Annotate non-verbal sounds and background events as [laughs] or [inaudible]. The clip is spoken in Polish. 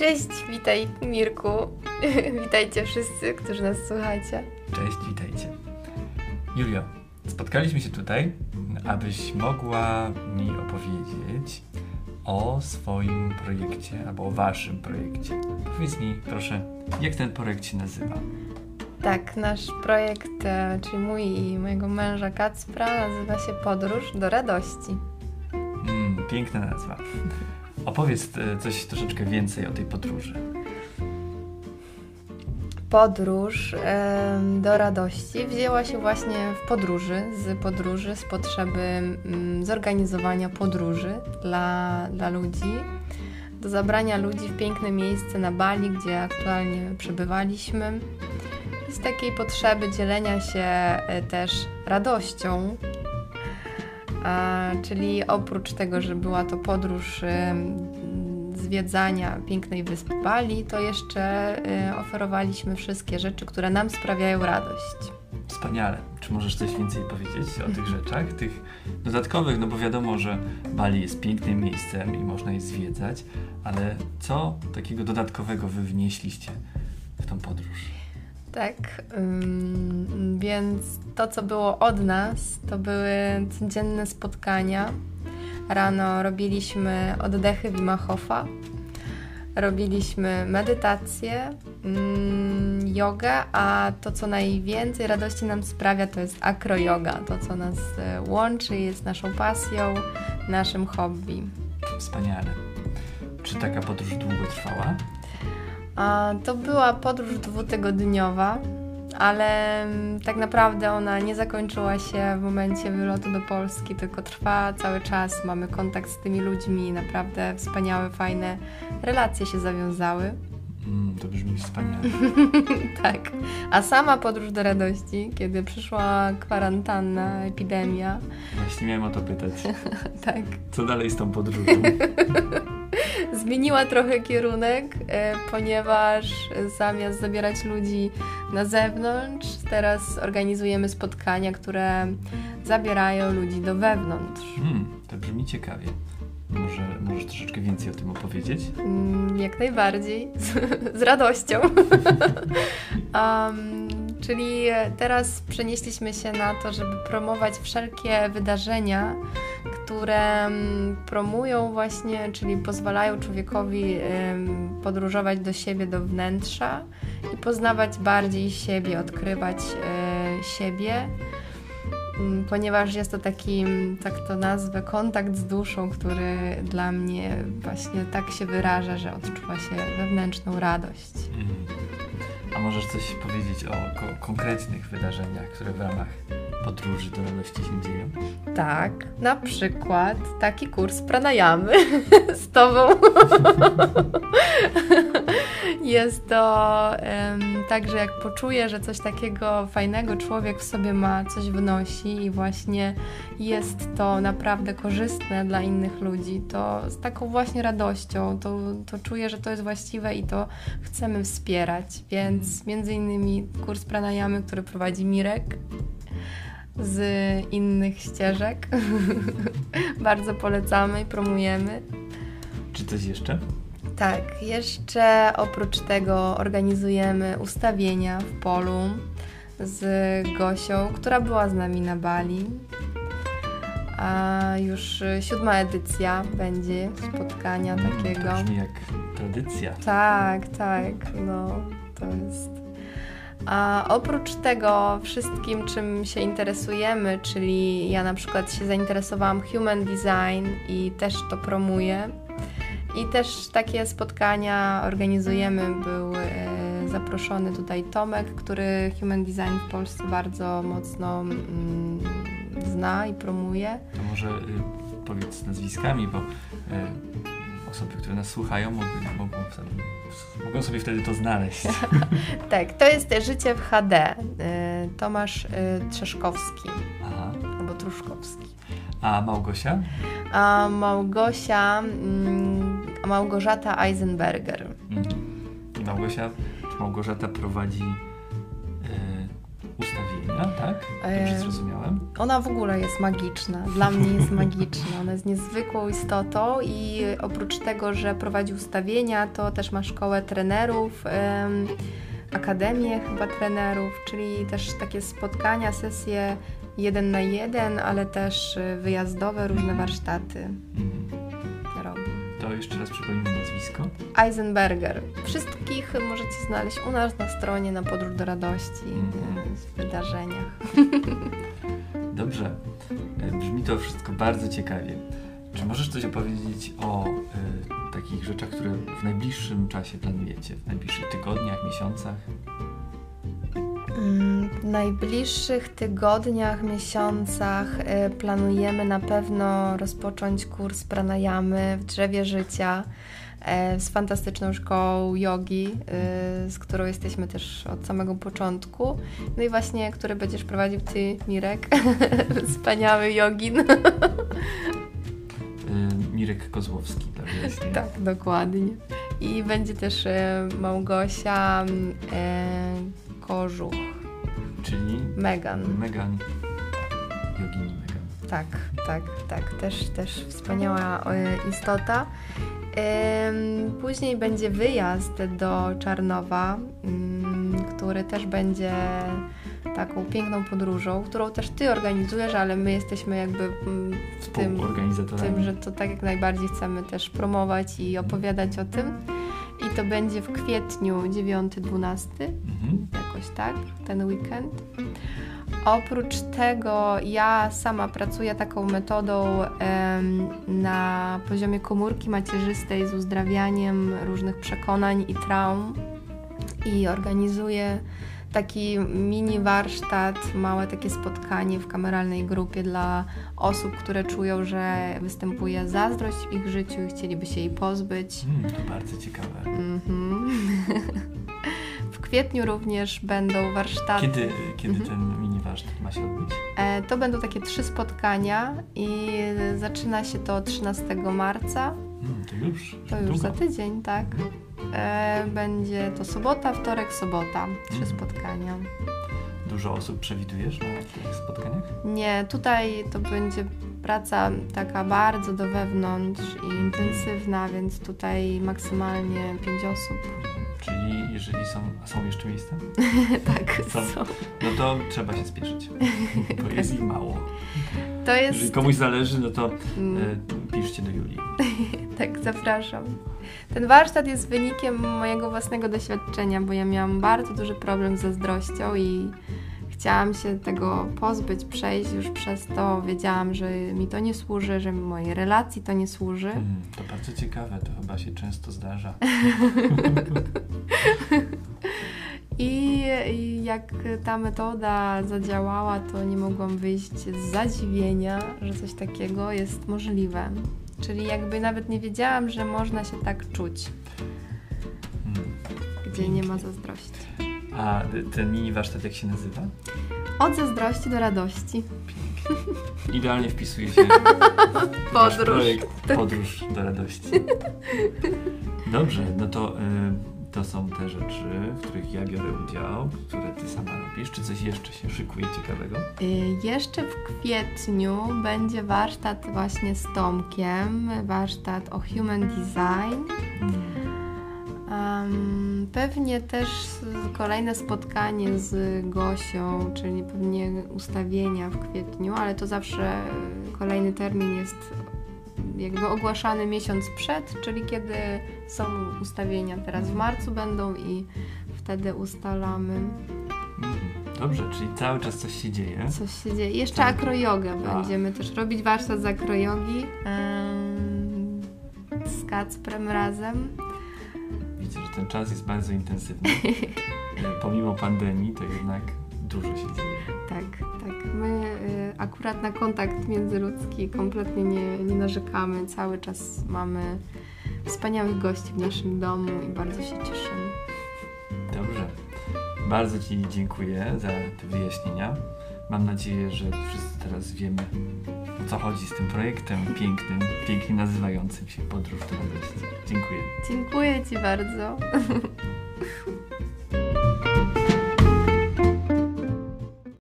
Cześć, witaj Mirku. [laughs] Witajcie wszyscy, którzy nas słuchacie. Cześć, witajcie. Julio, spotkaliśmy się tutaj, abyś mogła mi opowiedzieć o swoim projekcie albo o waszym projekcie. Powiedz mi, proszę, jak ten projekt się nazywa? Tak, nasz projekt, e, czyli mój i mojego męża Kacpra, nazywa się Podróż do Radości. Mm, piękna nazwa. Opowiedz e, coś troszeczkę więcej o tej podróży. Podróż do radości wzięła się właśnie w podróży, z podróży, z potrzeby mm, zorganizowania podróży dla, dla ludzi, do zabrania ludzi w piękne miejsce na Bali, gdzie aktualnie przebywaliśmy. I z takiej potrzeby dzielenia się e, też radością, czyli oprócz tego, że była to podróż zwiedzania pięknej wyspy Bali, to jeszcze y, oferowaliśmy wszystkie rzeczy, które nam sprawiają radość. Wspaniale. Czy możesz coś więcej powiedzieć o tych rzeczach, tych dodatkowych? No bo wiadomo, że Bali jest pięknym miejscem i można je zwiedzać, ale co takiego dodatkowego wy wnieśliście w tą podróż? Tak, ym, więc to, co było od nas, to były codzienne spotkania. Rano robiliśmy oddechy Wima Hofa, robiliśmy medytację, mm, jogę, a to, co najwięcej radości nam sprawia, to jest akroyoga. To, co nas e, łączy, jest naszą pasją, naszym hobby. Wspaniale. Czy taka podróż długo trwała? To była podróż dwutygodniowa, ale mm, tak naprawdę ona nie zakończyła się w momencie wylotu do Polski, tylko trwa cały czas. Mamy kontakt z tymi ludźmi, naprawdę wspaniałe, fajne relacje się zawiązały. Mm, to brzmi wspaniale. [laughs] tak. A sama podróż do radości, kiedy przyszła kwarantanna, epidemia. Właśnie miałem o to pytać. [laughs] tak. Co dalej z tą podróżą? [laughs] Zmieniła trochę kierunek, e, ponieważ zamiast zabierać ludzi na zewnątrz, teraz organizujemy spotkania, które zabierają ludzi do wewnątrz. Hmm, to brzmi ciekawie. Może możesz troszeczkę więcej o tym opowiedzieć? Mm, jak najbardziej, z, [laughs] z radością. [laughs] um, czyli teraz przenieśliśmy się na to, żeby promować wszelkie wydarzenia, które mm, promują właśnie, czyli pozwalają człowiekowi podróżować do siebie, do wnętrza i poznawać bardziej siebie, odkrywać e, siebie ponieważ jest to taki, mm, tak to nazwę, kontakt z duszą, który dla mnie właśnie tak się wyraża, że odczuwa się wewnętrzną radość. Mhm. A możesz coś powiedzieć o ko konkretnych wydarzeniach, które w ramach podróży do radości się dzieją? Tak, na przykład taki kurs pranayamy [laughs] z Tobą. [laughs] Jest to um, tak, że jak poczuję, że coś takiego fajnego człowiek w sobie ma, coś wnosi i właśnie jest to naprawdę korzystne dla innych ludzi, to z taką właśnie radością to, to czuję, że to jest właściwe i to chcemy wspierać. Więc między innymi kurs pranayamy, który prowadzi Mirek, z innych ścieżek. [laughs] Bardzo polecamy i promujemy. Czy coś jeszcze? Tak, jeszcze oprócz tego organizujemy ustawienia w polu z Gosią, która była z nami na Bali. A już siódma edycja będzie spotkania takiego. To brzmi jak tradycja. Tak, tak, no to jest a oprócz tego wszystkim, czym się interesujemy, czyli ja na przykład się zainteresowałam human design i też to promuję. I też takie spotkania organizujemy. Był e, zaproszony tutaj Tomek, który human design w Polsce bardzo mocno mm, zna i promuje. To może y, powiedz nazwiskami, bo y, osoby, które nas słuchają, mogą, mogą, mogą sobie wtedy to znaleźć. [laughs] tak, to jest Życie w HD. Y, Tomasz y, Trzeszkowski. Aha. Albo Truszkowski. A Małgosia? A Małgosia, mm, Małgorzata Eisenberger. Mhm. Małgosia, Małgorzata prowadzi magiczna, tak? Dobrze E, zrozumiałem? Ona w ogóle jest magiczna. Dla mnie jest magiczna. Ona jest niezwykłą istotą i oprócz tego, że prowadzi ustawienia, to też ma szkołę trenerów, em, akademię chyba trenerów, czyli też takie spotkania, sesje jeden na jeden, ale też y, wyjazdowe, różne warsztaty Jeszcze raz przypomnij nazwisko. Eisenberger. Wszystkich możecie znaleźć u nas na stronie na Podróż do Radości, y, w wydarzeniach. [laughs] Dobrze. E, Brzmi to wszystko bardzo ciekawie. Czy możesz coś opowiedzieć o e, takich rzeczach, które w najbliższym czasie planujecie? W najbliższych tygodniach, miesiącach? Mm, W najbliższych tygodniach, miesiącach y, planujemy na pewno rozpocząć kurs pranayamy w drzewie życia e, z fantastyczną szkołą jogi, y, z którą jesteśmy też od samego początku. No i właśnie, który będziesz prowadził Ty, Mirek, [laughs] wspaniały jogin. E, Mirek Kozłowski, dla [laughs] wyjaśnienia. tak, dokładnie. I będzie też e, Małgosia mm, Kożuch, Czyli Megan. Megan, jogini Megan. Tak, tak, tak. Też, też wspaniała e, istota. Później będzie wyjazd do Czarnowa, mm, który też będzie taką piękną podróżą, którą też Ty organizujesz, ale my jesteśmy jakby mm, w tym, tym, że to tak jak najbardziej chcemy też promować i opowiadać o tym. I to będzie w kwietniu 9-12 Mhm. jakoś tak, ten weekend. Oprócz tego ja sama pracuję taką metodą em, na poziomie komórki macierzystej z uzdrawianiem różnych przekonań i traum i organizuję taki mini warsztat, małe takie spotkanie w kameralnej grupie dla osób, które czują, że występuje zazdrość w ich życiu i chcieliby się jej pozbyć. Mm, to bardzo ciekawe. Mhm. [laughs] W kwietniu również będą warsztaty. Kiedy, kiedy Mhm. ten mini warsztat ma się odbyć? E, To będą takie trzy spotkania i zaczyna się to 13 marca. Mm, to już. To już długo. za tydzień, tak. E, Będzie to sobota, wtorek, sobota. Trzy Mhm. spotkania. Dużo osób przewidujesz na tych spotkaniach? Nie, tutaj to będzie praca taka bardzo do wewnątrz i intensywna, więc tutaj maksymalnie pięć osób. Czyli jeżeli są, a są jeszcze miejsca, [laughs] tak, Są. są. no to trzeba się spieszyć, bo [laughs] jest ich mało. To Jeżeli jest... komuś zależy, no to Mm. e, piszcie do Julii. [laughs] Tak, zapraszam. Ten warsztat jest wynikiem mojego własnego doświadczenia, bo ja miałam bardzo duży problem z zazdrością i chciałam się tego pozbyć, przejść już przez to. Wiedziałam, że mi to nie służy, że mojej relacji to nie służy. Mm, to bardzo ciekawe, to chyba się często zdarza. [laughs] I, I jak ta metoda zadziałała, to nie mogłam wyjść z zadziwienia, że coś takiego jest możliwe. Czyli jakby nawet nie wiedziałam, że można się tak czuć, Mm. gdzie nie ma zazdrości. A ten mini warsztat jak się nazywa? Od zazdrości do radości. Pięknie. Idealnie wpisuje się [laughs] Podróż. projekt Podróż do radości. Dobrze, no to y, to są te rzeczy, w których ja biorę udział, które ty sama robisz. Czy coś jeszcze się szykuje ciekawego? Y, Jeszcze w kwietniu będzie warsztat właśnie z Tomkiem, warsztat o human design. Em, pewnie też kolejne spotkanie z Gosią, czyli pewnie ustawienia w kwietniu, ale to zawsze kolejny termin jest jakby ogłaszany miesiąc przed, czyli kiedy są ustawienia. Teraz w marcu będą i wtedy ustalamy, Mm. Dobrze, czyli cały czas coś się dzieje. coś się dzieje. Jeszcze Tak. akrojogę będziemy też robić, warsztat z akrojogi z Kacprem razem. Widzę, że ten czas jest bardzo intensywny. [laughs] E, Pomimo pandemii, to jednak dużo się dzieje. Tak, tak. My y, akurat na kontakt międzyludzki kompletnie nie, nie narzekamy. Cały czas mamy wspaniałych gości w naszym domu i bardzo się cieszymy. Dobrze. Bardzo Ci dziękuję za te wyjaśnienia. Mam nadzieję, że wszyscy teraz wiemy, o co chodzi z tym projektem pięknym, pięknie nazywającym się Podróż do Radości. Dziękuję. Dziękuję Ci bardzo. [laughs]